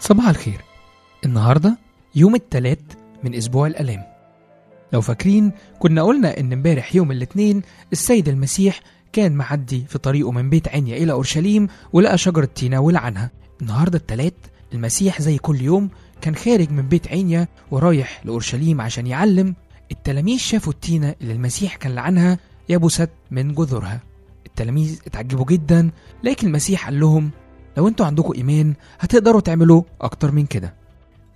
صباح الخير. النهاردة يوم التلات من أسبوع الآلام لو فاكرين كنا قلنا إن امبارح يوم الاثنين السيد المسيح كان معدي في طريقه من بيت عنيا إلى أورشليم ولقى شجرة تينا ولعنها. النهاردة التلات المسيح زي كل يوم كان خارج من بيت عنيا ورايح لأورشليم عشان يعلم التلاميذ شافوا التينة اللي المسيح كان لعنها يبست من جذورها. التلاميذ اتعجبوا جدا لكن المسيح قال لهم لو أنتوا عندكم ايمان هتقدروا تعملوا أكتر من كده.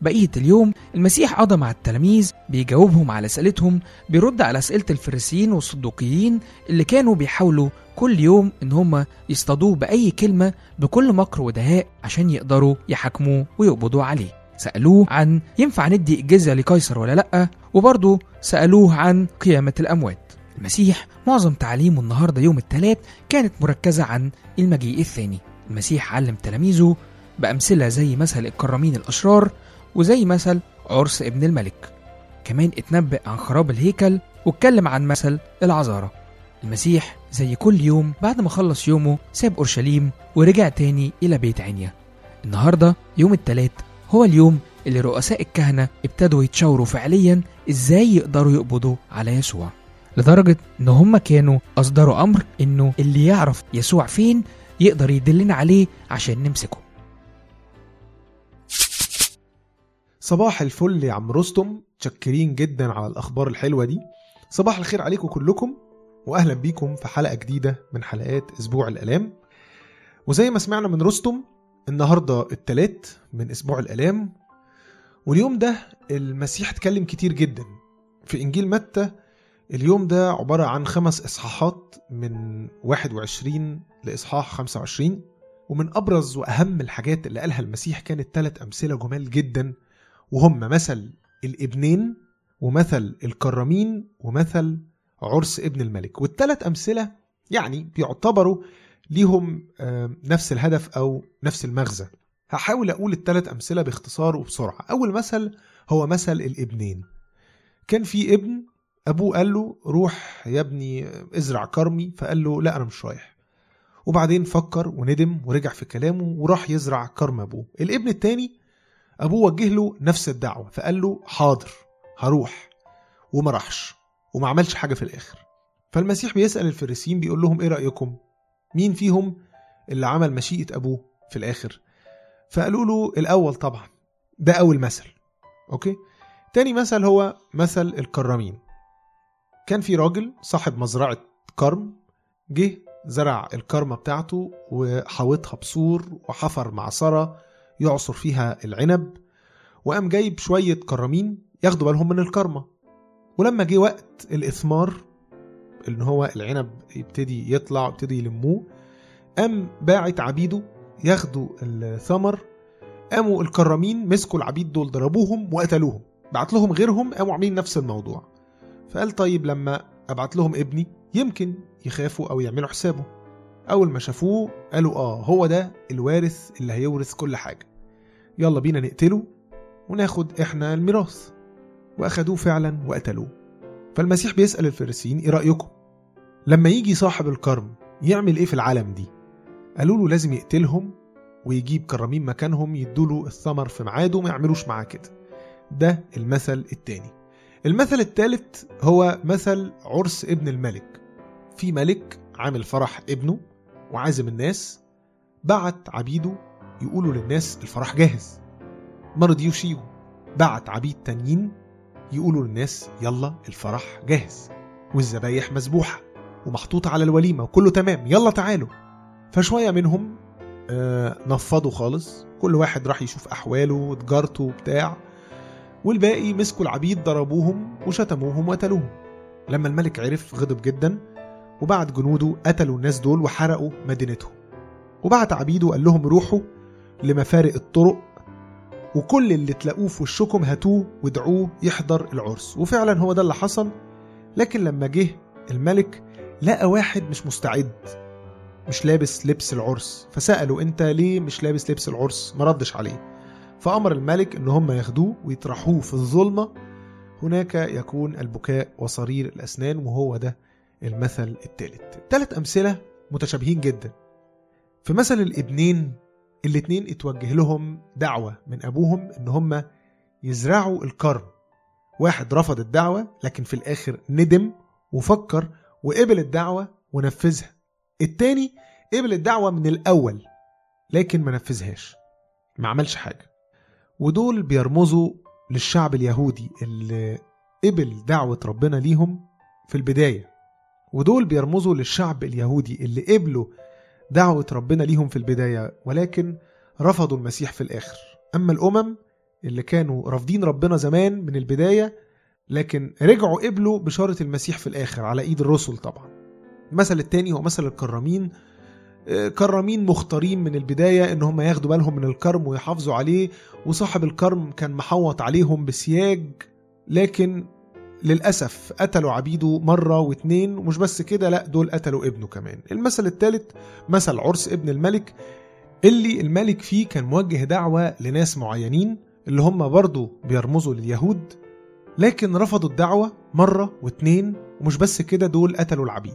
بقية اليوم المسيح قضى مع التلاميذ بيجاوبهم على أسئلتهم بيرد على أسئلة الفريسيين والصدوقيين اللي كانوا بيحاولوا كل يوم إن هم يصطادوه بأي كلمة بكل مكر ودهاء عشان يقدروا يحاكموه ويقبضوا عليه. سألوه عن ينفع ندي الجزية لقيصر ولا لأ؟ وبرضه سألوه عن قيامة الأموات. المسيح معظم تعليمه النهاردة يوم الثلاث كانت مركزة عن المجيء الثاني. المسيح علم تلاميذه بأمثلة زي مثل الكرامين الأشرار وزي مثل عرس ابن الملك. كمان اتنبأ عن خراب الهيكل واتكلم عن مثل العذارة المسيح زي كل يوم بعد ما خلص يومه ساب أورشليم ورجع تاني إلى بيت عنيا. النهاردة يوم التلات هو اليوم اللي رؤساء الكهنة ابتدوا يتشاوروا فعليا إزاي يقدروا يقبضوا على يسوع. لدرجة إن هم كانوا أصدروا أمر إنه اللي يعرف يسوع فين يقدر يدلنا عليه عشان نمسكه. صباح الفل يا عم رستم. متشكرين جدا على الأخبار الحلوة دي. صباح الخير عليكم كلكم واهلا بيكم في حلقة جديدة من حلقات أسبوع الألام. وزي ما سمعنا من رستم النهارده التلات من أسبوع الألام. واليوم ده المسيح اتكلم كتير جدا. في إنجيل متى اليوم ده عبارة عن خمس إصحاحات من 21 لإصحاح 25 ومن أبرز وأهم الحاجات اللي قالها المسيح كانت ثلاث أمثلة جمال جدا وهم مثل الإبنين ومثل الكرامين ومثل عرس ابن الملك. والثلاث أمثلة يعني بيعتبروا ليهم نفس الهدف أو نفس المغزى. هحاول أقول الثلاث أمثلة باختصار وبسرعة. أول مثل هو مثل الإبنين. كان في ابن أبوه قال له روح يا ابني ازرع كرمي. فقال له لا أنا مش رايح. وبعدين فكر وندم ورجع في كلامه وراح يزرع كرم أبوه. الابن التاني أبوه وجه له نفس الدعوة فقال له حاضر هروح. وما راحش وما عملش حاجة في الآخر. فالمسيح بيسأل الفريسيين بيقول لهم إيه رأيكم؟ مين فيهم اللي عمل مشيئة أبوه في الآخر؟ فقالوا له الأول طبعا ده أول مثل. أوكي؟ تاني مثل هو مثل الكرامين. كان في راجل صاحب مزرعة كرم جه زرع الكرمة بتاعته وحاوطها بسور وحفر معصرة يعصر فيها العنب وقام جايب شوية كرامين ياخدوا بالهم من الكرمة. ولما جه وقت الإثمار إن هو العنب يبتدي يطلع ويبتدي يلموه قام باعت عبيده ياخدوا الثمر قاموا الكرامين مسكوا العبيد دول ضربوهم وقتلوهم. بعت لهم غيرهم قاموا عاملين نفس الموضوع. فقال طيب لما أبعت لهم ابني يمكن يخافوا أو يعملوا حسابه. أول ما شافوه قالوا آه هو ده الوارث اللي هيورث كل حاجة. يلا بينا نقتله وناخد إحنا الميراث. وأخدوه فعلا وقتلوه. فالمسيح بيسأل الفريسيين إيه رأيكم؟ لما يجي صاحب الكرم يعمل إيه في العالم دي؟ قالوا له لازم يقتلهم ويجيب كرامين مكانهم يدوله الثمر في ميعاده وما يعملوش معاه كده. ده المثل التاني. المثل الثالث هو مثل عرس ابن الملك. في ملك عامل فرح ابنه وعازم الناس بعت عبيده يقولوا للناس الفرح جاهز. ما رضيوش يجوا بعت عبيد تانيين يقولوا للناس يلا الفرح جاهز. والذبايح مذبوحة ومحطوطة على الوليمة وكله تمام يلا تعالوا. فشوية منهم آه نفضوا خالص. كل واحد راح يشوف أحواله وتجارته وبتاع. والباقي مسكوا العبيد ضربوهم وشتموهم وقتلوهم. لما الملك عرف غضب جدا وبعت جنوده قتلوا الناس دول وحرقوا مدينتهم. وبعت عبيده قال لهم روحوا لمفارق الطرق وكل اللي تلاقوه في وشكم هاتوه وادعوه يحضر العرس. وفعلا هو ده اللي حصل. لكن لما جه الملك لقى واحد مش مستعد مش لابس لبس العرس. فسأله أنت ليه مش لابس لبس العرس؟ ما ردش عليه. فأمر الملك إن هم ياخدوه ويطرحوه في الظلمة. هناك يكون البكاء وصرير الأسنان وهو ده المثل الثالث الثلاث أمثلة متشابهين جدا. في مثل الابنين الاتنين اتوجه لهم دعوة من أبوهم إن هم يزرعوا الكرم واحد رفض الدعوة لكن في الآخر ندم وفكر وقبل الدعوة ونفذها. التاني قبل الدعوة من الأول لكن ما نفذهاش ما عملش حاجة. ودول بيرمزوا للشعب اليهودي اللي قبل دعوة ربنا ليهم في البداية. ودول بيرمزوا للشعب اليهودي اللي قبلوا دعوة ربنا ليهم في البداية ولكن رفضوا المسيح في الآخر. أما الأمم اللي كانوا رافضين ربنا زمان من البداية لكن رجعوا قبلوا بشارة المسيح في الآخر على إيد الرسل طبعا. المثل التاني هو مثل الكرامين كرامين مختارين من البداية إن هم ياخدوا بالهم من الكرم ويحافظوا عليه وصاحب الكرم كان محوط عليهم بسياج لكن للأسف قتلوا عبيده مرة واتنين ومش بس كده لأ دول قتلوا ابنه كمان. المثل الثالث مثل عرس ابن الملك اللي الملك فيه كان موجه دعوة لناس معينين اللي هم برضو بيرمزوا لليهود لكن رفضوا الدعوة مرة واتنين ومش بس كده دول قتلوا العبيد.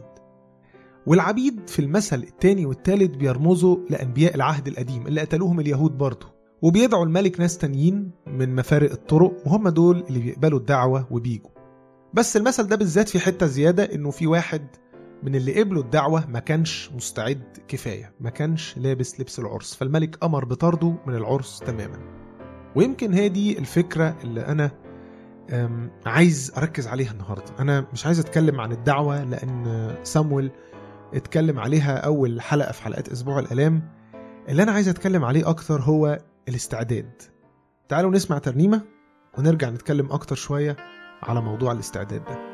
والعبيد في المثل التاني والتالت بيرمزوا لأنبياء العهد القديم اللي قتلوهم اليهود برضو وبيدعوا الملك ناس تانيين من مفارق الطرق وهم دول اللي بيقبلوا الدعوة وبيجوا. بس المثل ده بالذات في حتة زيادة إنه في واحد من اللي قبلوا الدعوة ما كانش مستعد كفاية ما كانش لابس لبس العرس. فالملك أمر بطرده من العرس تماما. ويمكن هي دي الفكرة اللي أنا عايز أركز عليها النهاردة. أنا مش عايز أتكلم عن الدعوة لأن سامويل اتكلم عليها أول حلقة في حلقات أسبوع الآلام اللي أنا عايز أتكلم عليه أكتر هو الاستعداد. تعالوا نسمع ترنيمة ونرجع نتكلم أكتر شوية على موضوع الاستعداد ده.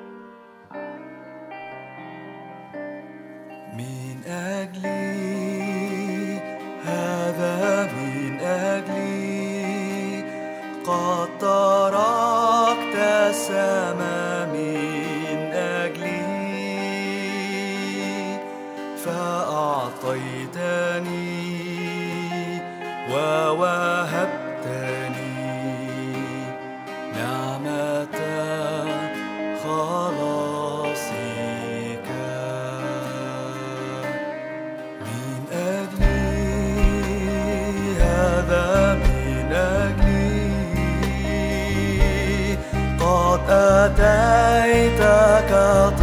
andai tak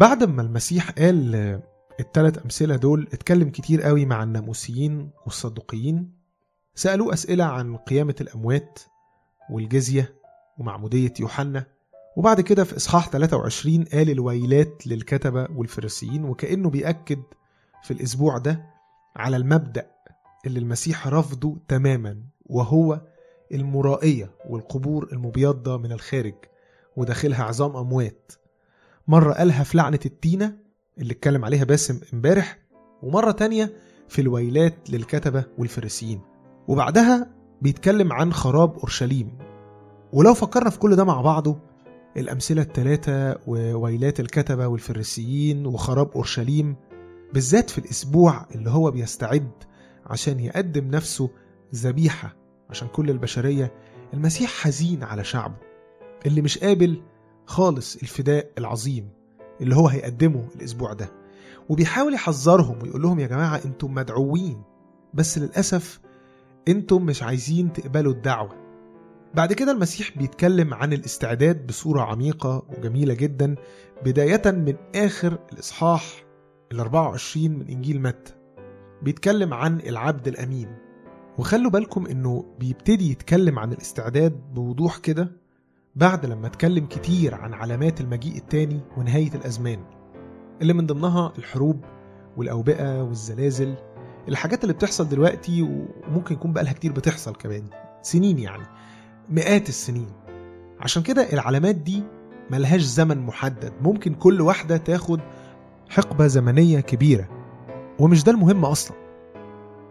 بعد ما المسيح قال التلات أمثلة دول اتكلم كتير قوي مع الناموسيين والصدوقيين سألوه أسئلة عن قيامة الأموات والجزية ومعمودية يوحنا وبعد كده في إصحاح 23 قال الويلات للكتبة والفريسيين وكأنه بيأكد في الأسبوع ده على المبدأ اللي المسيح رفضه تماما وهو المرائية والقبور المبيضة من الخارج وداخلها عظام أموات. مرة قالها في لعنة التينة اللي اتكلم عليها باسم امبارح ومرة تانية في الويلات للكتبة والفريسيين. وبعدها بيتكلم عن خراب أورشليم. ولو فكرنا في كل ده مع بعضه الأمثلة الثلاثة وويلات الكتبة والفريسيين وخراب أورشليم بالذات في الأسبوع اللي هو بيستعد عشان يقدم نفسه ذبيحة عشان كل البشرية المسيح حزين على شعبه اللي مش قابل خالص الفداء العظيم اللي هو هيقدمه الأسبوع ده. وبيحاول يحذرهم ويقول لهم يا جماعة أنتم مدعوين بس للأسف أنتم مش عايزين تقبلوا الدعوة. بعد كده المسيح بيتكلم عن الاستعداد بصورة عميقة وجميلة جدا بداية من آخر الإصحاح ال 24 من إنجيل متى. بيتكلم عن العبد الأمين. وخلوا بالكم إنه بيبتدي يتكلم عن الاستعداد بوضوح كده بعد لما اتكلم كتير عن علامات المجيء التاني ونهاية الأزمان اللي من ضمنها الحروب والأوبئة والزلازل الحاجات اللي بتحصل دلوقتي وممكن يكون بقالها كتير بتحصل كمان سنين يعني مئات السنين. عشان كده العلامات دي ملهاش زمن محدد ممكن كل واحدة تاخد حقبة زمنية كبيرة ومش ده المهم أصلا.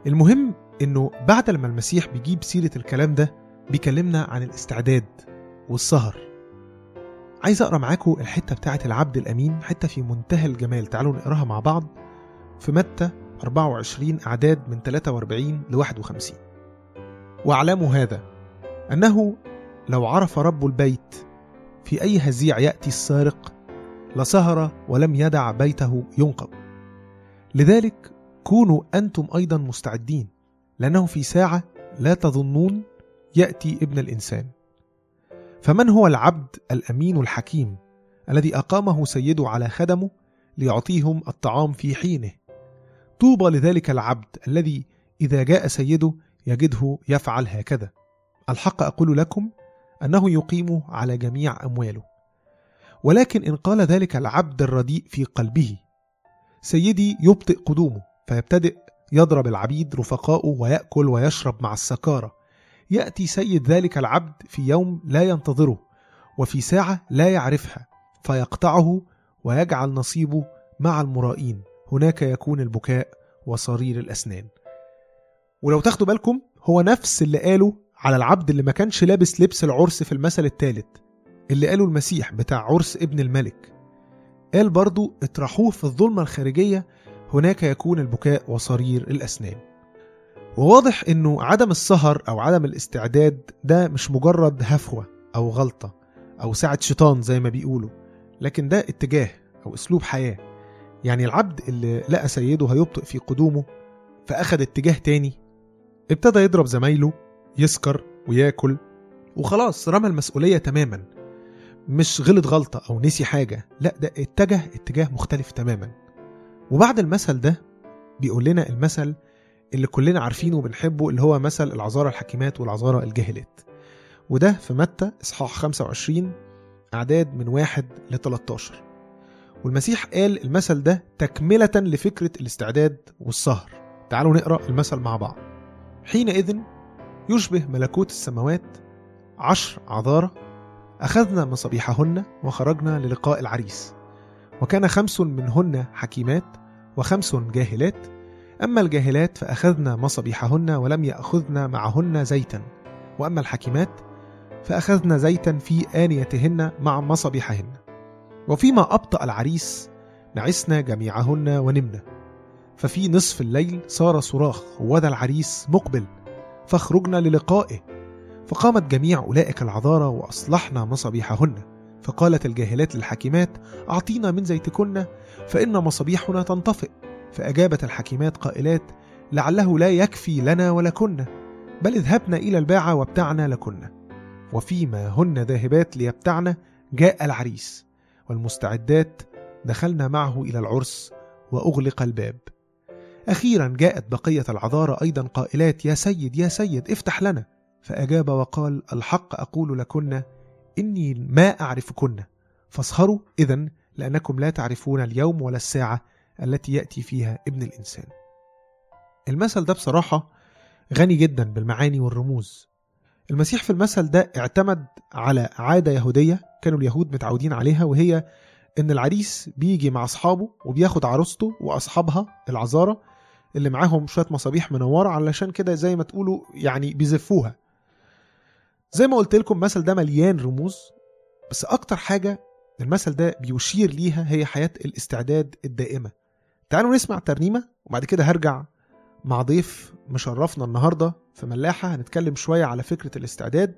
المهم إنه بعد لما المسيح بيجيب سيرة الكلام ده بيكلمنا عن الاستعداد. والسهر. عايز أقرأ معاكم الحتة بتاعة العبد الأمين حتة في منتهى الجمال. تعالوا نقراها مع بعض في متى 24 أعداد من 43 ل 51 وأعلموا هذا أنه لو عرف رب البيت في أي هزيع يأتي السارق لسهر ولم يدع بيته ينقب. لذلك كونوا أنتم أيضا مستعدين لأنه في ساعة لا تظنون يأتي ابن الإنسان. فمن هو العبد الأمين الحكيم الذي أقامه سيده على خدمه ليعطيهم الطعام في حينه؟ طوبى لذلك العبد الذي إذا جاء سيده يجده يفعل هكذا. الحق أقول لكم أنه يقيم على جميع أمواله. ولكن إن قال ذلك العبد الرديء في قلبه سيدي يبطئ قدومه فيبتدئ يضرب العبيد رفقاؤه ويأكل ويشرب مع السكارة يأتي سيد ذلك العبد في يوم لا ينتظره وفي ساعة لا يعرفها فيقطعه ويجعل نصيبه مع المرائين. هناك يكون البكاء وصرير الأسنان. ولو تاخدوا بالكم هو نفس اللي قاله على العبد اللي ما كانش لابس لبس العرس في المثل الثالث اللي قاله المسيح بتاع عرس ابن الملك. قال برضو اطرحوه في الظلمة الخارجية هناك يكون البكاء وصرير الأسنان. وواضح إنه عدم السهر أو عدم الاستعداد ده مش مجرد هفوة أو غلطة أو ساعة شيطان زي ما بيقولوا لكن ده اتجاه أو أسلوب حياة. يعني العبد اللي لقى سيده هيبطئ في قدومه فاخد اتجاه تاني ابتدى يضرب زمايله يسكر وياكل وخلاص رمى المسؤولية تماما. مش غلط غلطة أو نسي حاجة لأ ده اتجه اتجاه مختلف تماما. وبعد المثل ده بيقول لنا المثل اللي كلنا عارفينه وبنحبه اللي هو مثل العذارى الحكيمات والعذارى الجاهلات. وده في متى؟ إصحاح 25 أعداد من واحد ل 13 والمسيح قال المثل ده تكملة لفكرة الاستعداد والسهر. تعالوا نقرأ المثل مع بعض. حينئذ يشبه ملكوت السماوات عشر عذارى أخذنا مصابيحهن وخرجنا للقاء العريس. وكان خمس منهن حكيمات وخمس جاهلات أما الجاهلات فأخذنا مصابيحهن ولم يأخذن معهن زيتا. وأما الحكيمات فأخذنا زيتا في آنيتهن مع مصابيحهن وفيما أبطأ العريس نعسنا جميعهن ونمنا. ففي نصف الليل صار صراخ وذا العريس مقبل فاخرجنا للقائه. فقامت جميع أولئك العذارى وأصلحنا مصابيحهن فقالت الجاهلات للحكيمات أعطينا من زيتكن فإن مصابيحنا تنطفئ. فأجابت الحكيمات قائلات لعله لا يكفي لنا ولكن بل اذهبنا إلى الباعة وابتعنا لكن وفيما هن ذاهبات ليبتعن جاء العريس والمستعدات دخلنا معه إلى العرس وأغلق الباب. أخيرا جاءت بقية العذارى أيضا قائلات يا سيد يا سيد افتح لنا. فأجاب وقال الحق أقول لكن إني ما أعرفكن فاسهروا إذا لأنكم لا تعرفون اليوم ولا الساعة. التي يأتي فيها ابن الإنسان. المثل ده بصراحة غني جدا بالمعاني والرموز. المسيح في المثل ده اعتمد على عادة يهودية كانوا اليهود متعودين عليها وهي إن العريس بيجي مع أصحابه وبياخد عروسته وأصحابها العذارى اللي معاهم شوية مصابيح منورة علشان كده زي ما تقولوا يعني بيزفوها. زي ما قلت لكم المثل ده مليان رموز بس أكتر حاجة المثل ده بيشير ليها هي حياة الاستعداد الدائمة. تعالوا نسمع ترنيمة وبعد كده هرجع مع ضيف مشرفنا النهاردة في ملاحة. هنتكلم شوية على فكرة الاستعداد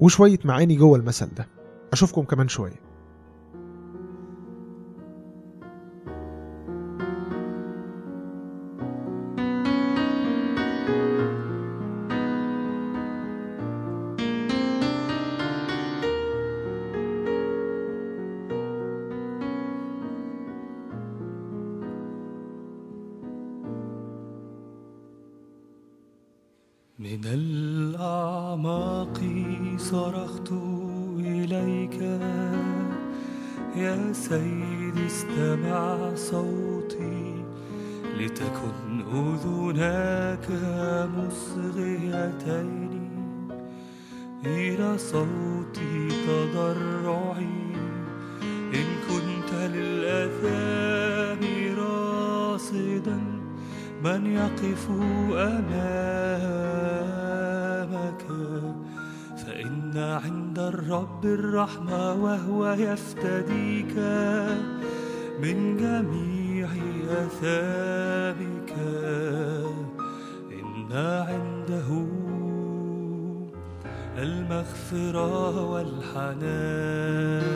وشوية معاني جوه المثل ده. أشوفكم كمان شوية. من الأعماق صرخت إليك. يا سيدي استمع صوتي. لتكن أذناك مصغيتين. إلى صوتي تضرعي. إن كنت للأثام من يقف أمامك فإن عند الرب الرحمة وهو يفتديك من جميع أثامك. إن عنده المغفرة والحنان.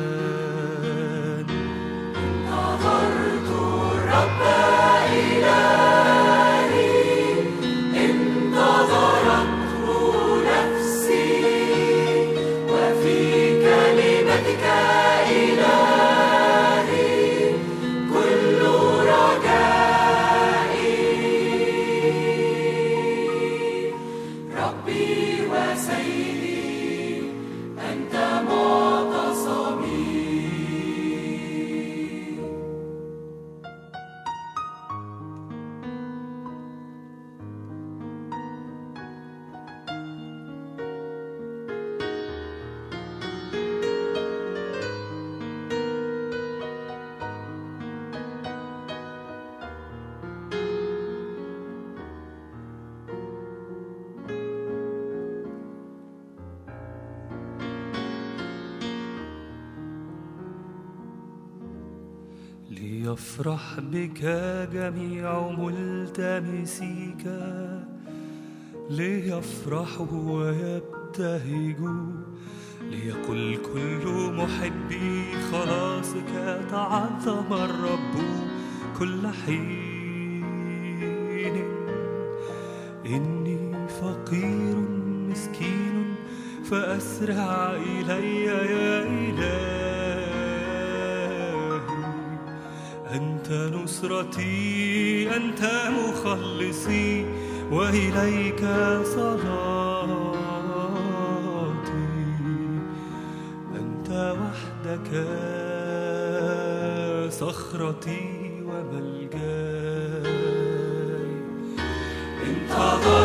ليفرح بك جميع ملتمسيك ليفرحوا ويبتهجوا ليقل كل محبي خلاصك تعظم الرب كل حين. إني فقير مسكين فأسرع إلي يا إلهي. نصرتي أنت مخلصي وإليك صلاتي. أنت وحدك صخرتي وملجاي انتظرت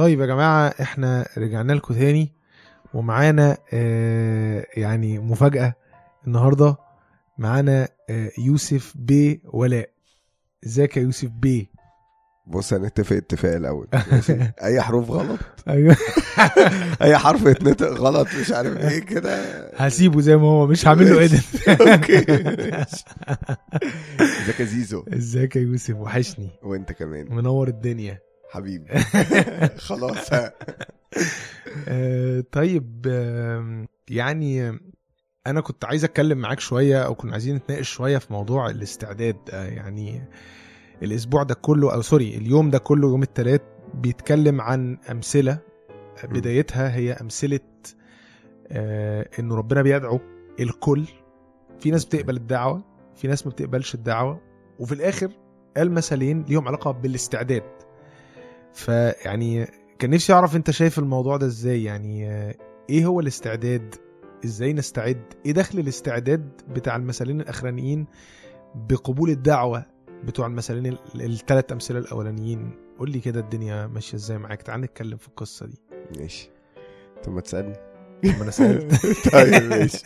طيب يا جماعة إحنا رجعنا لكم تاني ومعانا آه يعني مفاجأة النهاردة. معانا آه يوسف بي ولاء. إزيك يا يوسف بي؟ بص هنتفق اتفاق الأول؟ أي حروف غلط؟ أيوه. أي حرف يتنطق غلط مش عارف إيه كده. هسيبه زي ما هو مش هعمل له edit okay. إزيك يا زيزو؟ إزيك يا يوسف وحشني. وأنت كمان. منور الدنيا. حبيبي. خلاص. ها. آه طيب يعني أنا كنت عايز أتكلم معاك شوية أو كنا عايزين نتناقش شوية في موضوع الاستعداد آه يعني الأسبوع ده كله أو سوري اليوم ده كله يوم الثلاث بيتكلم عن أمثلة بدايتها هي أمثلة آه إنه ربنا بيدعو الكل. في ناس بتقبل الدعوة في ناس ما بتقبلش الدعوة وفي الآخر قال مثلين ليهم علاقة بالاستعداد. فيعني كان نفسي أعرف أنت شايف الموضوع ده إزاي؟ يعني إيه هو الاستعداد؟ إزاي نستعد؟ إيه دخل الاستعداد بتاع المثلين الأخرانيين بقبول الدعوة بتوع المثلين الثلاث أمثلة الأولانيين؟ قول لي كده الدنيا ماشية إزاي معاك؟ تعال نتكلم في القصة دي. ماشي. طب ما تسالني طب أنا سالت طيب ماشي.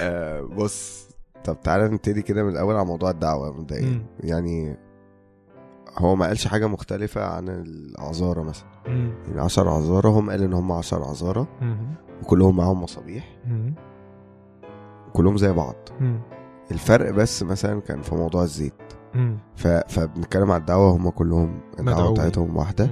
آه، بص طب تعالى نبتدي كده من الأول على موضوع الدعوة مبدئيا. يعني هو ما قالش حاجة مختلفة عن العذارة مثلا مم. يعني 10 عذارة هم قال إن هم 10 عذارة. وكلهم معاهم مصابيح. كلهم زي بعض مم. الفرق بس مثلا كان في موضوع الزيت. ف... فبنتكلم على الدعوة هم كلهم الدعوة. بتاعتهم واحدة.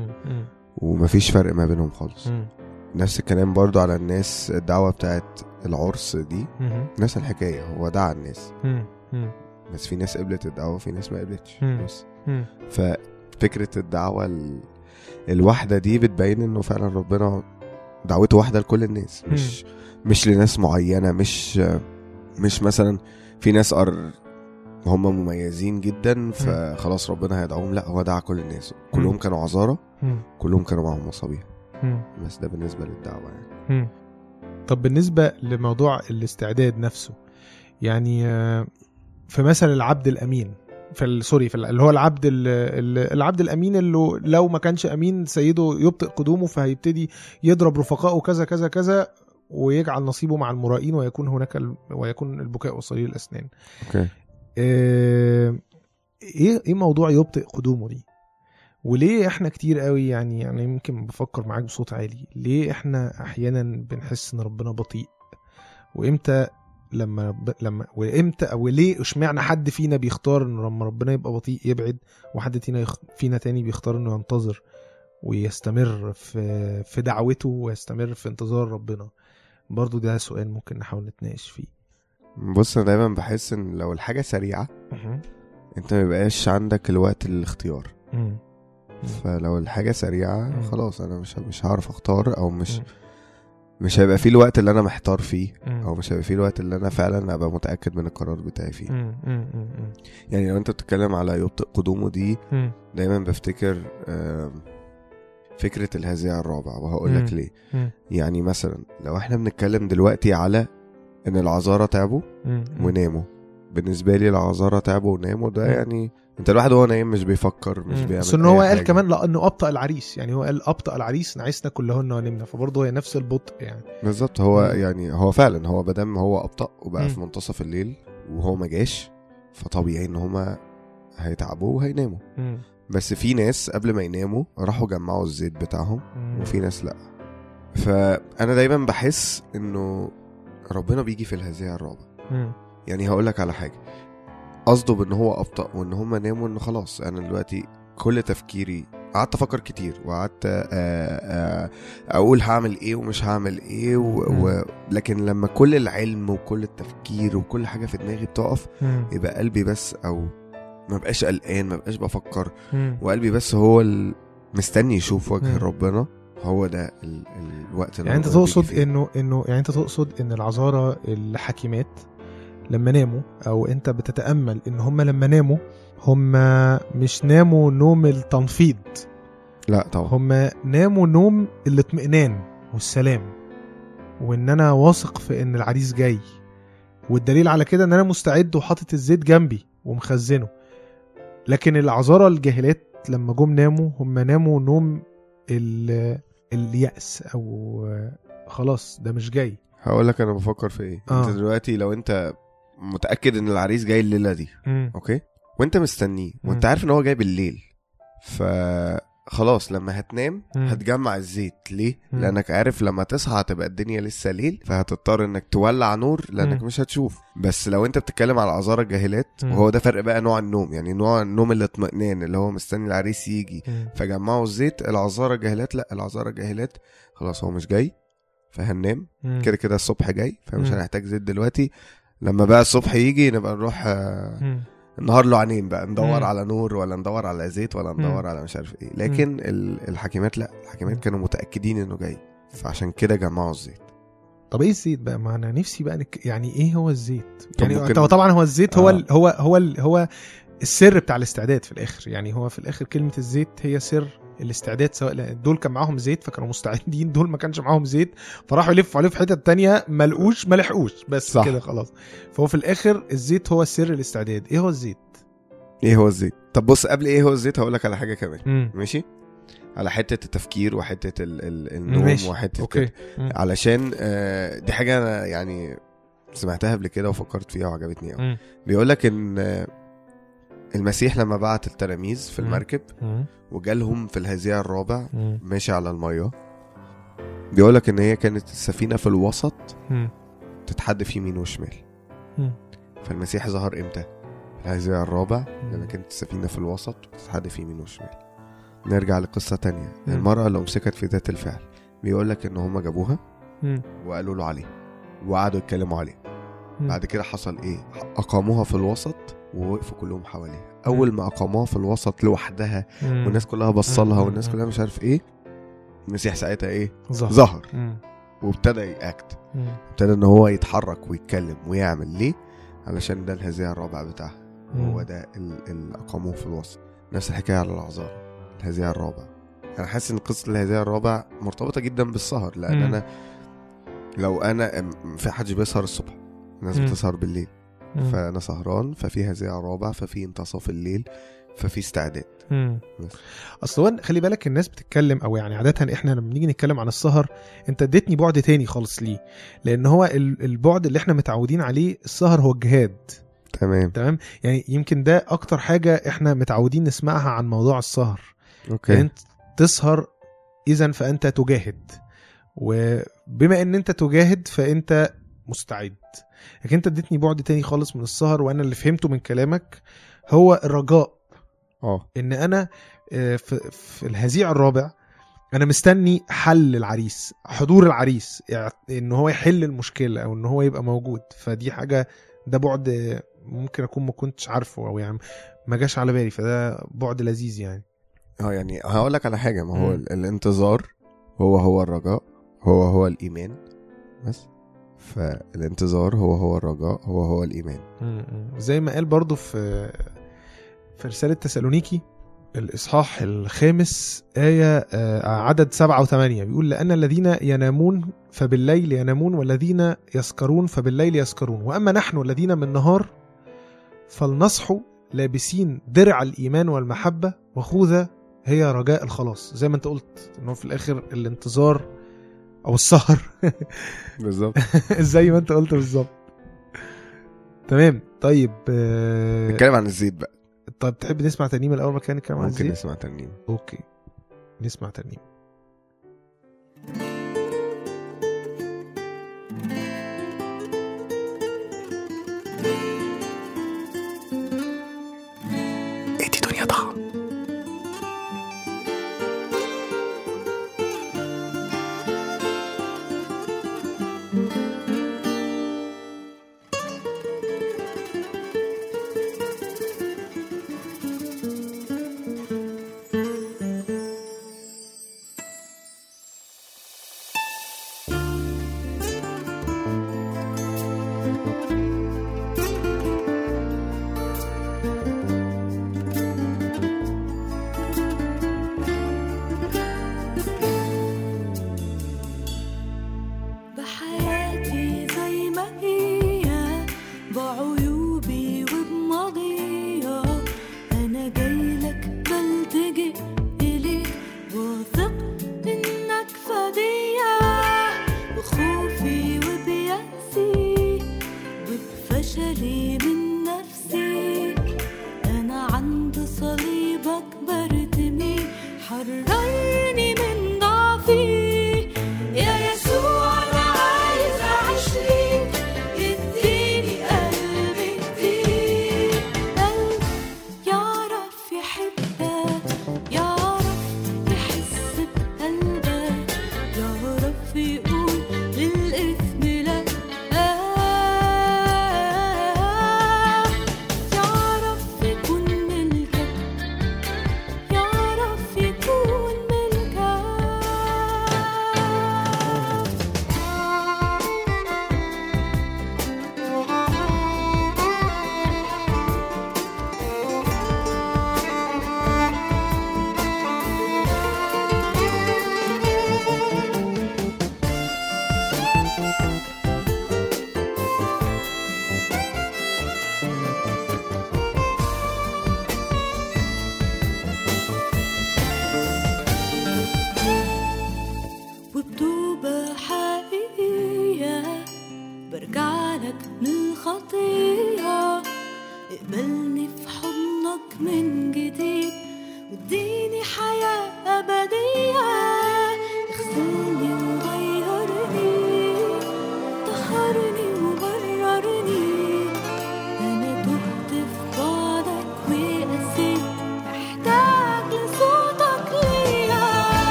ومفيش فرق ما بينهم خالص مم. نفس الكلام برضو على الناس الدعوة بتاعت العرس دي مم. نفس الحكاية هو دعا الناس مم. مم. بس في ناس قبلت الدعوة وفي ناس ما قبلتش مم. بس. ففكرة الدعوة ال... الواحدة دي بتبين إنه فعلا ربنا دعوته واحدة لكل الناس مش مش لناس معينة مش مش مثلا في ناس أر هم مميزين جدا فخلاص ربنا هيدعوهم لا هو دعا كل الناس كلهم. كانوا عذارى. كلهم كانوا معاهم مصابيح. بس ده بالنسبة للدعوة يعني. طب بالنسبة لموضوع الاستعداد نفسه يعني آه، في مثل العبد الأمين في ال- sorry في ال- اللي هو العبد ال- ال- العبد الأمين اللي لو ما كانش أمين سيده يبطئ قدومه فهيبتدي يضرب رفقائه كذا كذا كذا ويجعل نصيبه مع المرائين ويكون هناك ال- ويكون البكاء وصليل الأسنان. okay. آه، إيه إيه موضوع يبطئ قدومه دي؟ وليه إحنا كتير قوي يعني يعني يمكن بفكر معاك بصوت عالي ليه إحنا أحيانا بنحس إن ربنا بطيء؟ وإمتى لما رب... لما وامتى أو ليه اشمعنى حد فينا بيختار ان لما ربنا يبقى بطيء يبعد وحد فينا يخ... فينا تاني بيختار إنه ينتظر ويستمر في في دعوته ويستمر في انتظار ربنا برضو ده سؤال ممكن نحاول نتناقش فيه بص أنا دايما بحس إن لو الحاجة سريعة أنت ما بيبقاش عندك الوقت للاختيار. فلو الحاجة سريعة. خلاص أنا مش مش هعرف أختار أو مش. مش هيبقى فيه الوقت اللي أنا محتار فيه مم. أو مش هيبقى فيه الوقت اللي أنا فعلا أبقى متأكد من القرار بتاعي فيه مم. مم. يعني لو أنت بتتكلم على يبطئ قدومه دي مم. دايما بفتكر آم، فكرة الهزيع الرابع وهقول لك. ليه مم. يعني مثلا لو إحنا بنتكلم دلوقتي على إن العذارى تعبوا مم. وناموا بالنسبة لي العذارى تعبوا وناموا ده مم. يعني انت الواحد وهو نايم مش بيفكر مش مم. بيعمل بس ان هو قال حاجة. كمان لأنه أبطأ العريس يعني هو قال أبطأ العريس نعسنا كلهن ونمنا فبرضه هي نفس البطء يعني بالظبط هو مم. يعني هو فعلا هو مادام هو أبطأ وبقى مم. في منتصف الليل وهو ما جاش فطبيعي إن هما هيتعبوا وهيناموا بس في ناس قبل ما يناموا راحوا جمعوا الزيت بتاعهم وفي ناس لأ فأنا دايما بحس إنه ربنا بيجي في الهزيع الرابع مم. يعني هقول لك على حاجة قصده بإن هو أبطأ وإن هم ناموا انه خلاص أنا دلوقتي كل تفكيري قعدت أفكر كتير وقعدت آه، آه، أقول هعمل إيه ومش هعمل إيه و... و... لكن لما كل العلم وكل التفكير وكل حاجة في دماغي بتقف. يبقى قلبي بس أو ما بقاش قلقان ما بقاش بفكر. وقلبي بس هو. مستني يشوف وجه. ربنا هو ده ال... الوقت اللي يعني أنت تقصد. إنه إنه يعني أنت تقصد إن العذارى الحكيمات لما ناموا أو أنت بتتأمل إن هم لما ناموا هم مش ناموا نوم التنفيض. لا طبعا. هم ناموا نوم الاطمئنان والسلام. وإن أنا واثق في إن العريس جاي. والدليل على كده إن أنا مستعد وحاطط الزيت جنبي ومخزنه. لكن العذارى الجاهلات لما جم ناموا هم ناموا نوم ال- اليأس أو خلاص ده مش جاي. هقول لك أنا بفكر في إيه. آه. انت دلوقتي لو أنت متأكد إن العريس جاي الليلة دي أوكي وأنت مستنيه وأنت مم. عارف إن هو جاي بالليل ف خلاص لما هتنام مم. هتجمع الزيت ليه مم. لأنك عارف لما تصحى هتبقى الدنيا لسه ليل فهتضطر إنك تولع نور لأنك مم. مش هتشوف بس لو أنت بتتكلم على اعذار الجاهلات مم. وهو ده فرق بقى نوع النوم يعني نوع النوم الاطمئنان اللي هو مستني العريس يجي مم. فجمعوا الزيت العذارى الجاهلات لا العذارى الجاهلات خلاص هو مش جاي فهننام مم. كده كده الصبح جاي فمش مم. هنحتاج زيت دلوقتي لما بقى الصبح يجي نبقى نروح آه،. النهار له عينين بقى ندور مم. على نور ولا ندور على زيت ولا ندور مم. على مش عارف إيه لكن ال- الحكيمات لا الحكيمات. كانوا متأكدين إنه جاي فعشان كده جمعوا الزيت طب إيه الزيت بقى ما أنا نفسي بقى نك... يعني إيه هو الزيت يعني ممكن- هو طبعا هو الزيت هو آه. ال... هو هو ال... هو السر بتاع الاستعداد في الآخر يعني هو في الآخر كلمة الزيت هي سر الاستعداد سواء دول كان معاهم زيت فكانوا مستعدين دول ما كانش معاهم زيت فراحوا يلفوا عليه في حتت تانية ما لقوش ما لحقوش بس صح. كده خلاص فهو في الآخر الزيت هو سر الاستعداد إيه هو الزيت إيه هو الزيت طب بص قبل إيه هو الزيت هقول لك على حاجة كمان امم ماشي على حتة التفكير وحتة ال- ال- النوم ماشي. وحتة. مم. علشان آه، دي حاجة أنا يعني سمعتها قبل كده وفكرت فيها وعجبتني قوي. بيقول لك إن آه، المسيح لما بعت التلاميذ في. المركب. وجالهم في الهزيع الرابع مم. ماشي على المية بيقول لك إن هي كانت السفينة في الوسط مم. تتحدف يمين وشمال مم. فالمسيح ظهر إمتى في الهزيع الرابع لما كانت السفينة في الوسط وتتحدف يمين وشمال نرجع لقصة تانية مم. المرأة اللي أمسكت في ذات الفعل بيقول لك إن هم جابوها مم. وقالوا له عليه وقعدوا يتكلموا عليه مم. بعد كده حصل إيه أقاموها في الوسط ووقفوا كلهم حواليها أول ما أقاموها في الوسط لوحدها مم. والناس كلها بصلها. والناس كلها مش عارف إيه المسيح ساعتها إيه ظهر ظهر. وابتدى يأكت. ابتدى إن هو يتحرك ويتكلم ويعمل ليه علشان ده الهزيع الرابع بتاعها. هو ده ال- اللي أقاموه في الوسط نفس الحكاية على الأعذار الهزيع الرابع أنا حاسس إن قصة الهزيع الرابع مرتبطة جدا بالسهر لأن مم. أنا لو أنا في حد بيسهر الصبح الناس. بتسهر بالليل مم. فأنا سهران ففي هزيع رابع ففي انتصاف الليل ففي استعداد. أصل هو خلي بالك الناس بتتكلم أو يعني عادة إحنا لما نيجي نتكلم عن السهر أنت اديتني بعد تاني خالص ليه؟ لأن هو ال- البعد اللي إحنا متعودين عليه السهر هو الجهاد. تمام. تمام؟ يعني يمكن ده أكتر حاجة إحنا متعودين نسمعها عن موضوع السهر. أوكي. أنت تسهر اذا فأنت تجاهد. وبما إن أنت تجاهد فأنت مستعد. لكن انت اديتني بعد تاني خالص من السهر وأنا اللي فهمته من كلامك هو الرجاء. آه. إن أنا آه، في, في الهزيع الرابع أنا مستني حل العريس حضور العريس يعني إن هو يحل المشكلة أو إن هو يبقى موجود. فدي حاجة ده بعد ممكن أكون ما كنتش عارفه أو يعني ما جاش على بالي فده بعد لذيذ يعني. آه يعني هقول لك على حاجة ما هو. ال- الانتظار هو هو الرجاء هو هو الإيمان بس. فالانتظار هو هو الرجاء هو هو الإيمان. زي ما قال برضو في في رسالة تسالونيكي الإصحاح الخامس آية آه، عدد سبعة وثمانية. بيقول لأن الذين ينامون فبالليل ينامون والذين يسكرون فبالليل يسكرون. وأما نحن الذين من نهار فلنصحوا لابسين درع الإيمان والمحبة وخوذة هي رجاء الخلاص. زي ما أنت قلت إنه في الآخر الانتظار أو السهر. بالظبط. زي ما انت قلت بالظبط. تمام. طيب آه، نتكلم عن الزيت بقى. طب تحب نسمع ترنيمة الأول؟ ما كان نتكلم عن ممكن الزيت؟ نسمع ترنيم أوكي. نسمع ترنيمة.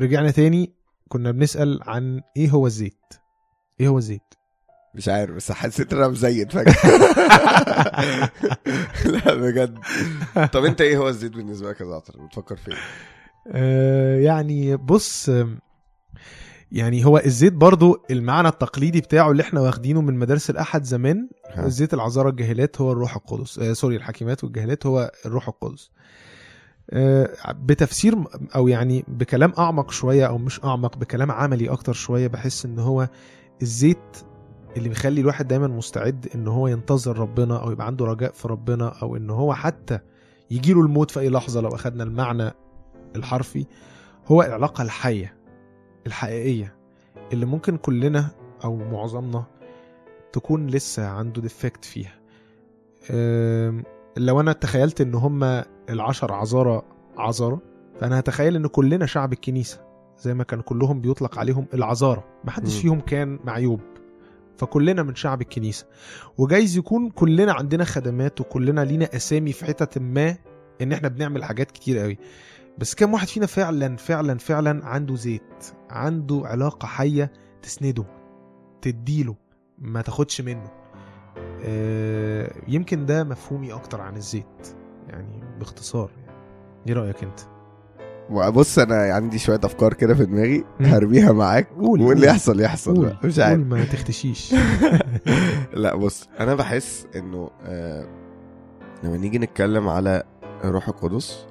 رجعنا تاني كنا بنسأل عن إيه هو الزيت؟ إيه هو الزيت؟ مش عارف بس حسيت إن أنا مزيد فجأة. لا بجد. طب أنت إيه هو الزيت بالنسبة لك يا زعتر؟ بتفكر في إيه؟ آه يعني بص يعني هو الزيت برضو المعنى التقليدي بتاعه اللي إحنا واخدينه من مدارس الأحد زمان. الزيت العذارى الجاهلات هو الروح القدس. آه سوري الحكيمات والجاهلات هو الروح القدس. بتفسير م- أو يعني بكلام أعمق شوية أو مش أعمق بكلام عملي أكتر شوية بحس إن هو الزيت اللي بيخلي الواحد دايما مستعد إن هو ينتظر ربنا أو يبقى عنده رجاء في ربنا أو إن هو حتى يجيله الموت في أي لحظة لو أخدنا المعنى الحرفي هو العلاقة الحية الحقيقية اللي ممكن كلنا أو معظمنا تكون لسه عنده ديفكت فيها. لو أنا تخيلت إن هم العشر عذارى عذارى فأنا هتخيل إن كلنا شعب الكنيسة زي ما كان كلهم بيطلق عليهم العذارى محدش. فيهم كان معيوب فكلنا من شعب الكنيسة. وجايز يكون كلنا عندنا خدمات وكلنا لينا أسامي في حتت ما إن إحنا بنعمل حاجات كتير قوي بس كم واحد فينا فعلا فعلا فعلا عنده زيت عنده علاقة حية تسنده تديله ما تاخدش منه. آه، يمكن ده مفهومي أكتر عن الزيت. يعني باختصار يعني إيه رأيك انت بص أنا عندي شوية أفكار كده في دماغي. هرميها معاك قول واللي قول. يحصل يحصل قول. مش قول عارف ما تختشيش لا بص أنا بحس إنه آه لما نيجي نتكلم على الروح القدس.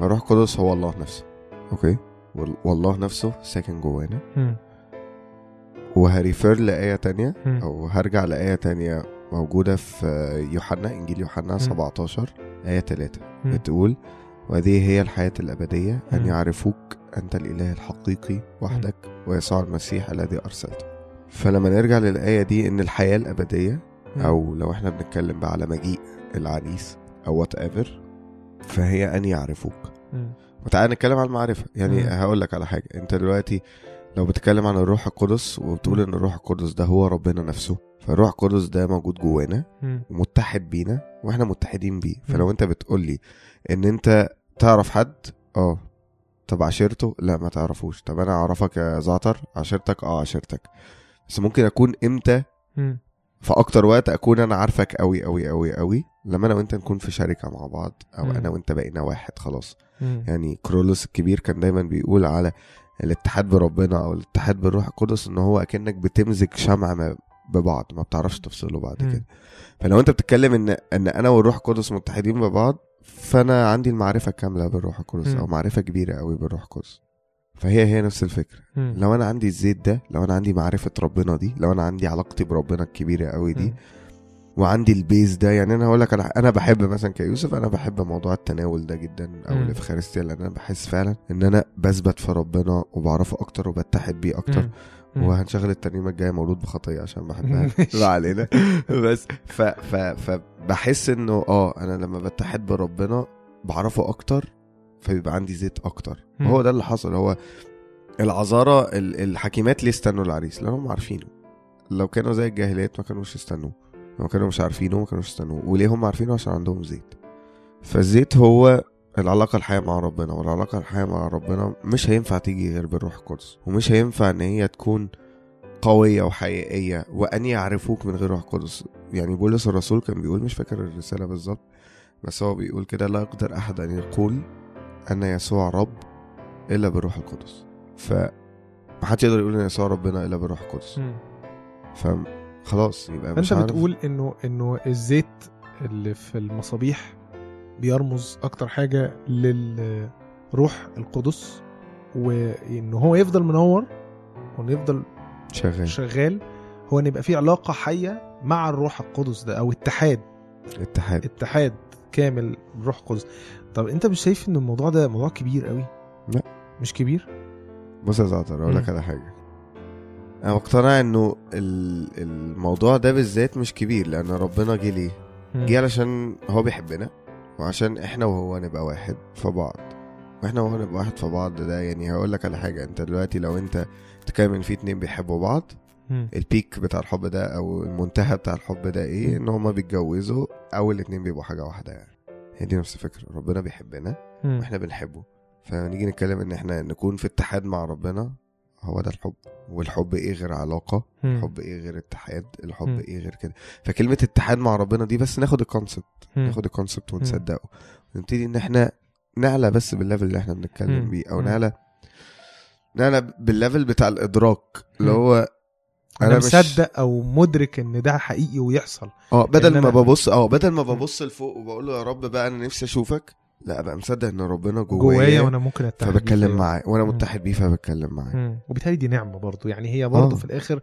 الروح القدس هو الله نفسه أوكي وال- والله نفسه ساكن جوانا. وه refer لآية تانية. أو هرجع لآية تانية موجودة في يوحنا إنجيل يوحنا 17 آية 3 مم. بتقول وهذه هي الحياة الأبدية أن. يعرفوك أنت الإله الحقيقي وحدك ويسوع المسيح الذي أرسلته فلما نرجع للآية دي إن الحياة الأبدية. أو لو إحنا بنتكلم بقى على مجيء العريس أو whatever فهي أن يعرفوك. وتعالى نتكلم عن المعرفة يعني. هقول لك على حاجة أنت دلوقتي لو بتتكلم عن الروح القدس وبتقول إن الروح القدس ده هو ربنا نفسه فالروح القدس ده موجود جوانا. ومتحد بينا وإحنا متحدين بيه. فلو انت بتقول لي ان انت تعرف حد آه طب عشيرته لا ما تعرفوش طب أنا اعرفك يا زعتر عشيرتك آه عشيرتك بس ممكن اكون إمتى. في أكتر وقت اكون أنا عارفك قوي قوي قوي قوي لما أنا وانت نكون في شركة مع بعض أو. أنا وانت بقينا واحد خلاص. يعني كرولوس الكبير كان دايما بيقول على الاتحاد بربنا أو الاتحاد بالروح القدس إن هو أكنك بتمزج شمع ما- ببعض ما بتعرفش تفصله بعد. كده فلو انت بتتكلم إن إن أنا والروح القدس متحدين ببعض فأنا عندي المعرفة كاملة بالروح القدس. أو معرفة كبيرة قوي بالروح القدس فهي هي نفس الفكرة مم. لو أنا عندي الزيت ده لو أنا عندي معرفة ربنا دي لو أنا عندي علاقتي بربنا الكبيرة قوي دي مم. وعندي ال base ده يعني أنا هقول لك أنا بحب مثلا كيوسف أنا بحب موضوع التناول ده جدا أو. الإفخارستيا لأن أنا بحس فعلا إن أنا بثبت في ربنا وبعرفه أكتر وبتحد بيه أكتر مم. وهنشغل الترنيمة الجاية مولود بخطيه عشان بحبها. لا علينا. بس ف ف فبحس إنه آه أنا لما بتحد بربنا بعرفه أكتر فبيبقى عندي زيت أكتر. وهو ده اللي حصل. هو العذارى ال- الحكيمات ليه استنوا العريس؟ لانهم عارفينه. لو كانوا زي الجاهليات ما كانوش يستنوه لو كانوا مش عارفينه ما كانوش يستنوه وليه هم عارفينه؟ عشان عندهم زيت. فالزيت هو العلاقة الحية مع ربنا والعلاقة الحية مع ربنا مش هينفع تيجي غير بالروح القدس ومش هينفع إن هي تكون قوية وحقيقية وأن يعرفوك من غير روح القدس. يعني بولس الرسول كان بيقول مش فاكر الرسالة بالظبط بس هو بيقول كده لا يقدر أحد أن يقول أن يسوع رب إلا بالروح القدس. ف محدش يقدر يقول إن يسوع ربنا إلا بالروح القدس. مم. فخلاص يبقى مش عارف. بتقول إنه إنه الزيت اللي في المصابيح بيرمز أكتر حاجة للروح القدس وإن هو يفضل منور وانه يفضل شغال. شغال هو إن يبقى في علاقة حية مع الروح القدس ده أو اتحاد. اتحاد. اتحاد كامل بالروح القدس طب أنت مش شايف إن الموضوع ده موضوع كبير قوي لا. مش كبير؟ بص يا زعتر أقول لك. على حاجة. أنا مقتنع إنه ال- الموضوع ده بالذات مش كبير لأن ربنا جه ليه؟ جه علشان هو بيحبنا. وعشان إحنا وهو نبقى واحد في بعض. وإحنا وهو نبقى واحد في بعض ده يعني هقول لك على حاجة أنت دلوقتي لو أنت ان في اتنين بيحبوا بعض. البيك بتاع الحب ده أو المنتهى بتاع الحب ده إيه؟ إن هما بيتجوزوا أو الاتنين بيبقوا حاجة واحدة يعني. هي دي نفس الفكرة ربنا بيحبنا. وإحنا بنحبه. فنيجي نتكلم إن إحنا نكون في اتحاد مع ربنا هو ده الحب والحب إيه غير علاقة. الحب إيه غير اتحاد الحب. إيه غير كده فكلمة اتحاد مع ربنا دي بس ناخد ال concept. ناخد ال concept ونصدقه ونبتدي إن إحنا نعلى بس بال level اللي إحنا بنتكلم. بيه أو. نعلى نعلى بال level بتاع الإدراك اللي. هو أنا مش- مصدق أو مدرك إن ده حقيقي ويحصل آه بدل ما أنا- ببص آه بدل ما ببص لفوق وبقول له يا رب بقى أنا نفسي أشوفك لا بقى مصدق إن ربنا جوايا جوايا وأنا ممكن أتحد فبتكلم. معاه وأنا. متحد بيه فبتكلم معاه. وبالتالي دي نعمة برضو يعني هي برضو آه. في الآخر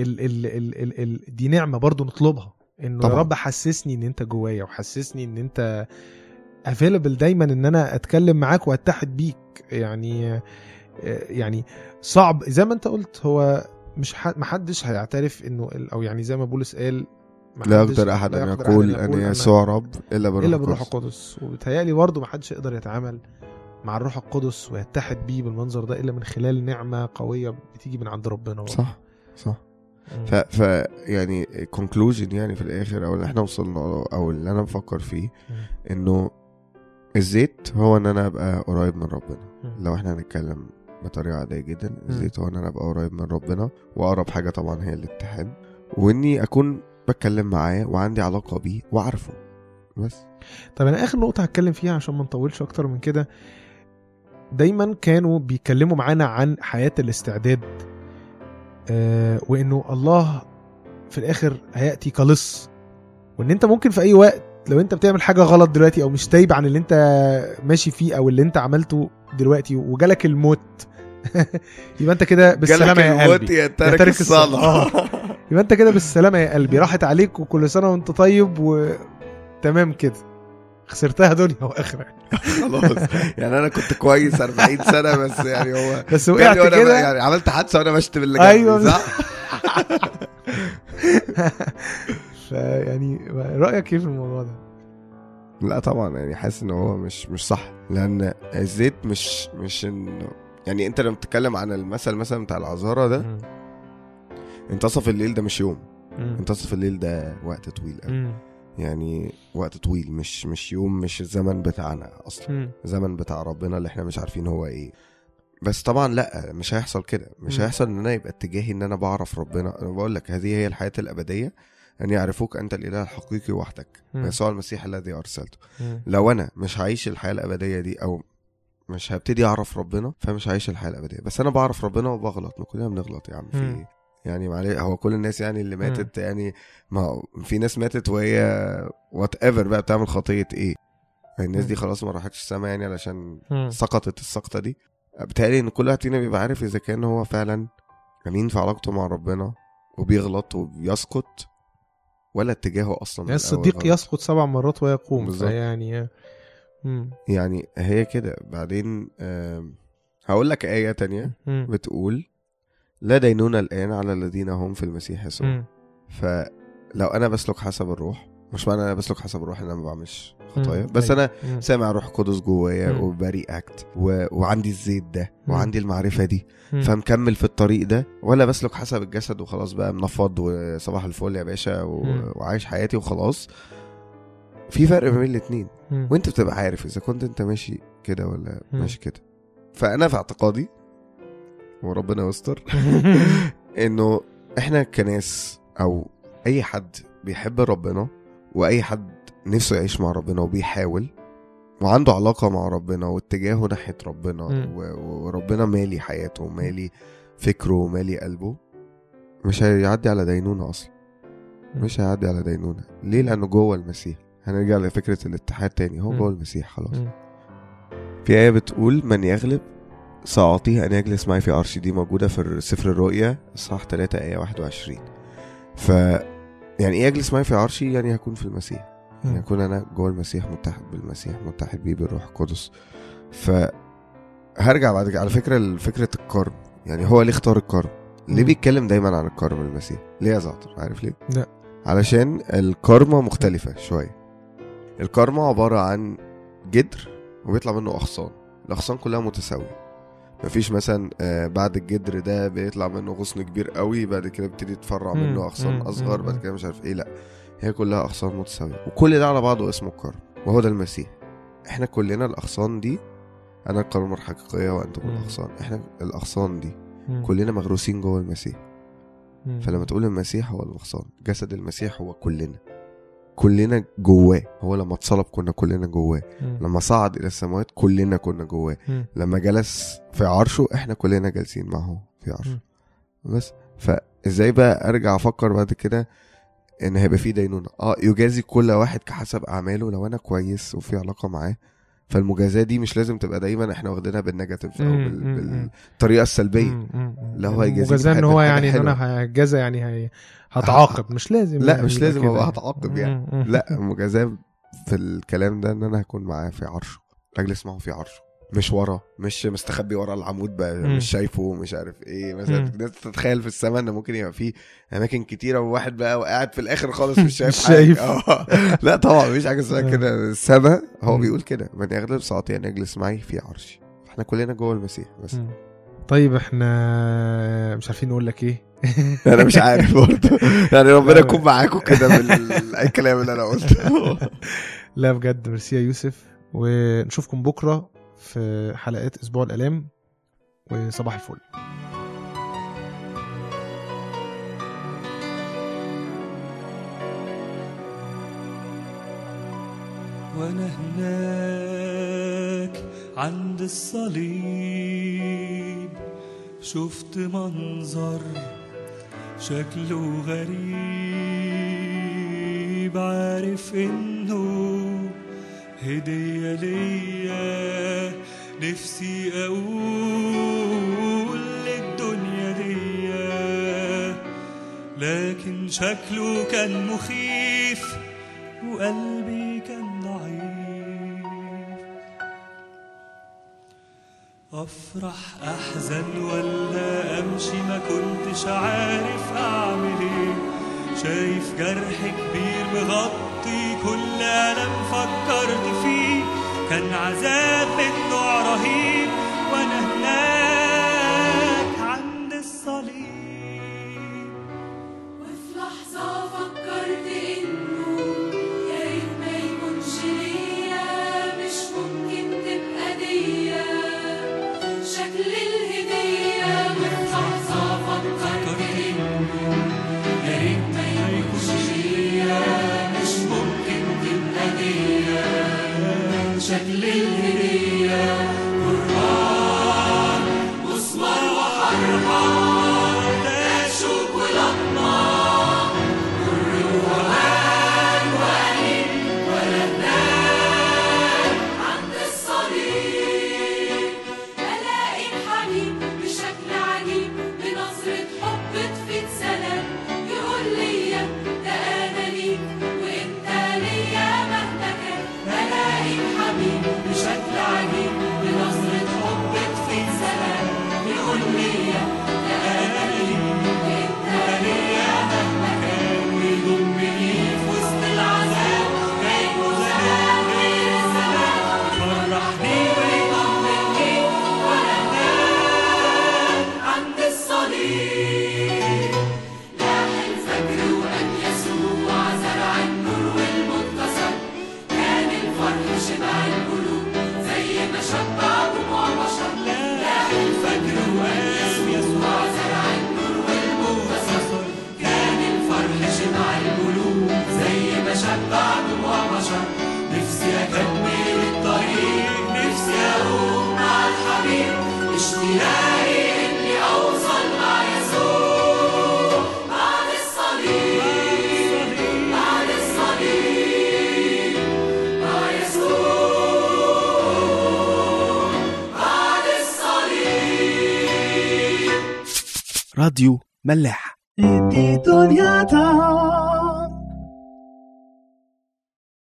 ال ال ال ال ال دي نعمة برضو نطلبها إنه يا طبعا. رب حسسني إن أنت جوايا وحسسني إن أنت افيلبل دايما إن أنا أتكلم معاك وأتحد بيك يعني يعني صعب زي ما أنت قلت هو مش ح- محدش هيعترف إنه أو يعني زي ما بولس قال لا يقدر أحد أن يقول أن يسوع رب إلا بالروح إلا بالروح القدس. القدس وبيتهيألي برضه محدش يقدر يتعامل مع الروح القدس ويتحد بيه بالمنظر ده إلا من خلال نعمة قوية بتيجي من عند ربنا برضه. صح صح مم. ف, ف يعني كونكلوجن يعني في الآخر أو اللي إحنا وصلنا له أو اللي أنا بفكر فيه مم. إنه الزيت هو إن أنا أبقى قريب من ربنا مم. لو إحنا هنتكلم بطريقة عادية جدا الزيت هو إن أنا أبقى قريب من ربنا وأقرب حاجة طبعا هي الاتحاد وإني أكون بتكلم معاه وعندي علاقة بيه وأعرفه. بس. طب أنا آخر نقطة هتكلم فيها عشان ما نطولش أكتر من كده. دايما كانوا بيتكلموا معانا عن حياة الاستعداد آه وإنه الله في الآخر هيأتي كلص. وإن أنت ممكن في أي وقت لو أنت بتعمل حاجة غلط دلوقتي أو مش تايب عن اللي أنت ماشي فيه أو اللي أنت عملته دلوقتي وجالك الموت يبقى أنت كده بالسلامة يا قلبي. يا تارك تارك الصلاة. يبقى انت كده بالسلامه يا قلبي. راحت عليك وكل سنة وانت طيب وتمام كده. خسرتها دنيا وآخرة. خلاص. يعني أنا كنت كويس 40 سنة بس يعني هو بس وقعت يعني كده. يعني عملت حادثة وأنا بشتم اللي جنبي أيوة. صح؟ فيعني رأيك إيه في الموضوع ده؟ لا طبعا يعني حاسس إن هو مش مش صح. لأن الزيت مش مش إنه يعني أنت لما بتتكلم عن المثل مثلا بتاع العذارة ده. انتصف الليل ده مش يوم مم. منتصف الليل ده وقت طويل قوي. يعني وقت طويل مش مش يوم مش الزمن بتاعنا أصلا مم. الزمن بتاع ربنا اللي إحنا مش عارفين هو إيه بس طبعا لأ مش هيحصل كده مش مم. هيحصل إن أنا يبقى اتجاهي إن أنا بعرف ربنا أنا بقول لك هذه هي الحياة الأبدية أن يعرفوك أنت الإله الحقيقي وحدك. يسوع المسيح الذي أرسلته مم. لو أنا مش هعيش الحياة الأبدية دي أو مش هبتدي أعرف ربنا فمش هعيش الحياة الأبدية بس أنا بعرف ربنا وبغلط ما كلنا بنغلط يا عم في مم. إيه يعني معلش هو كل الناس يعني اللي ماتت يعني ما في ناس ماتت وهي whatever بقى بتعمل خطية إيه الناس دي. خلاص ما راحتش السما يعني علشان مم. سقطت السقطة دي بتهيألي إن كل واحد فينا بيبقى عارف إذا كان هو فعلا امين في علاقته مع ربنا وبيغلط وبيسقط ولا اتجاهه أصلا يعني الصديق. يسقط سبع مرات ويقوم بالظبط. يعني مم. يعني هي كده بعدين هقول لك آية تانية مم. بتقول لا دينونة الآن على الذين هم في المسيح يسوع. فلو أنا بسلك حسب الروح مش معنى أنا بسلك حسب الروح إن أنا ما بعملش خطايا. بس أيوة. أنا مم. سامع روح قدس جوايا. وبري أكت و... وعندي الزيت ده. وعندي المعرفة دي. فمكمل في الطريق ده ولا بسلك حسب الجسد وخلاص بقى منفض وصباح الفل يا باشا و... وعايش حياتي وخلاص في فرق ما بين الاتنين. وأنت بتبقى عارف إذا كنت أنت ماشي كده ولا. ماشي كده فأنا في اعتقادي وربنا يستر. إنه إحنا كناس أو أي حد بيحب ربنا وأي حد نفسه يعيش مع ربنا وبيحاول وعنده علاقة مع ربنا واتجاهه ناحية ربنا وربنا مالي حياته ومالي فكره ومالي قلبه مش هيعدي على دينونة أصلا. مش هيعدي على دينونة. ليه؟ لأنه جوه المسيح. هنرجع لفكرة الاتحاد تاني. هو. جوه المسيح خلاص. في آية بتقول من يغلب سأعطيه أن يجلس معي في عرشي دي موجودة في سفر الرؤيا إصحاح 3 آية 21 ف يعني إيه يجلس معي في عرشي يعني هكون في المسيح. يعني. هكون أنا جوه المسيح متحد بالمسيح متحد بيه بالروح القدس. ف هرجع بعد على فكرة لفكرة الكرم يعني هو ليه اختار الكرم ليه. بيتكلم دايما عن الكرم المسيح ليه يا زعتر؟ عارف ليه؟ لا. علشان الكارما مختلفة شوية. الكارما عبارة عن جدر وبيطلع منه أغصان. الأغصان كلها متساوية. مفيش مثلا آه، بعد الجدر ده بيطلع منه غصن كبير قوي بعد كده بيبتدي يتفرع منه أصغر مم، بعد. كده مش عارف إيه لأ هي كلها أغصان متساوية وكل ده على بعضه اسمه الكرم وهو ده المسيح إحنا كلنا الأغصان دي أنا الكرمة الحقيقية وأنتم مم. الأغصان إحنا الأغصان دي. كلنا مغروسين جوه المسيح. فلما تقول المسيح هو الغصان جسد المسيح هو كلنا كلنا جواه. هو لما اتصلب كنا كلنا جواه. لما صعد إلى السماوات كلنا كنا جواه. لما جلس في عرشه إحنا كلنا جالسين معه في عرشه. بس. فإزاي بقى أرجع أفكر بعد كده؟ إن هيبقى في دينونة. آه يجازي كل واحد كحسب أعماله لو أنا كويس وفي علاقة معاه. فالمجازاة دي مش لازم تبقى دايما إحنا واخدينها بالنيجاتيف أو بال... بالطريقة السلبية هو هيجازيك مجازاه إن هو يعني إن. أنا هجازى يعني هي... هتعاقب مش لازم لا يعني مش لازم أبقى. هتعاقب يعني. لا مجازاه في الكلام ده إن أنا هكون معاه في عرشه أجلس معه في عرشه مش ورا مش مستخبي ورا العمود بقى مم. مش شايفه مش عارف إيه مثلا. الناس تتخيل في السماء إن ممكن يبقى في أماكن كتيرة وواحد بقى قاعد في الآخر خالص مش شايف مش حاجة شايف. آه. لا طبعا مفيش حاجة اسمها. كده السماء هو مم. بيقول كده من يغلب ساعتي أن يجلس معي في عرشي إحنا كلنا جوه المسيح بس مم. طيب إحنا مش عارفين نقول لك إيه أنا مش عارف برضه يعني ربنا يكون معاكم كده باي كلام اللي أنا قلته لا بجد ميرسي يا يوسف ونشوفكم بكرة في حلقات أسبوع الألام وصباح الفل. وانا هناك عند الصليب شفت منظر شكله غريب عارف إنه هدية ليا نفسي أقول للدنيا دي لكن شكله كان مخيف وقلبي كان ضعيف. أفرح أحزن ولا أمشي؟ ما كنتش عارف أعمل إيه. شايف جرح كبير مغطي كل ألم فكرت فيه. كان عذاب من نوع رهيب. ملاح.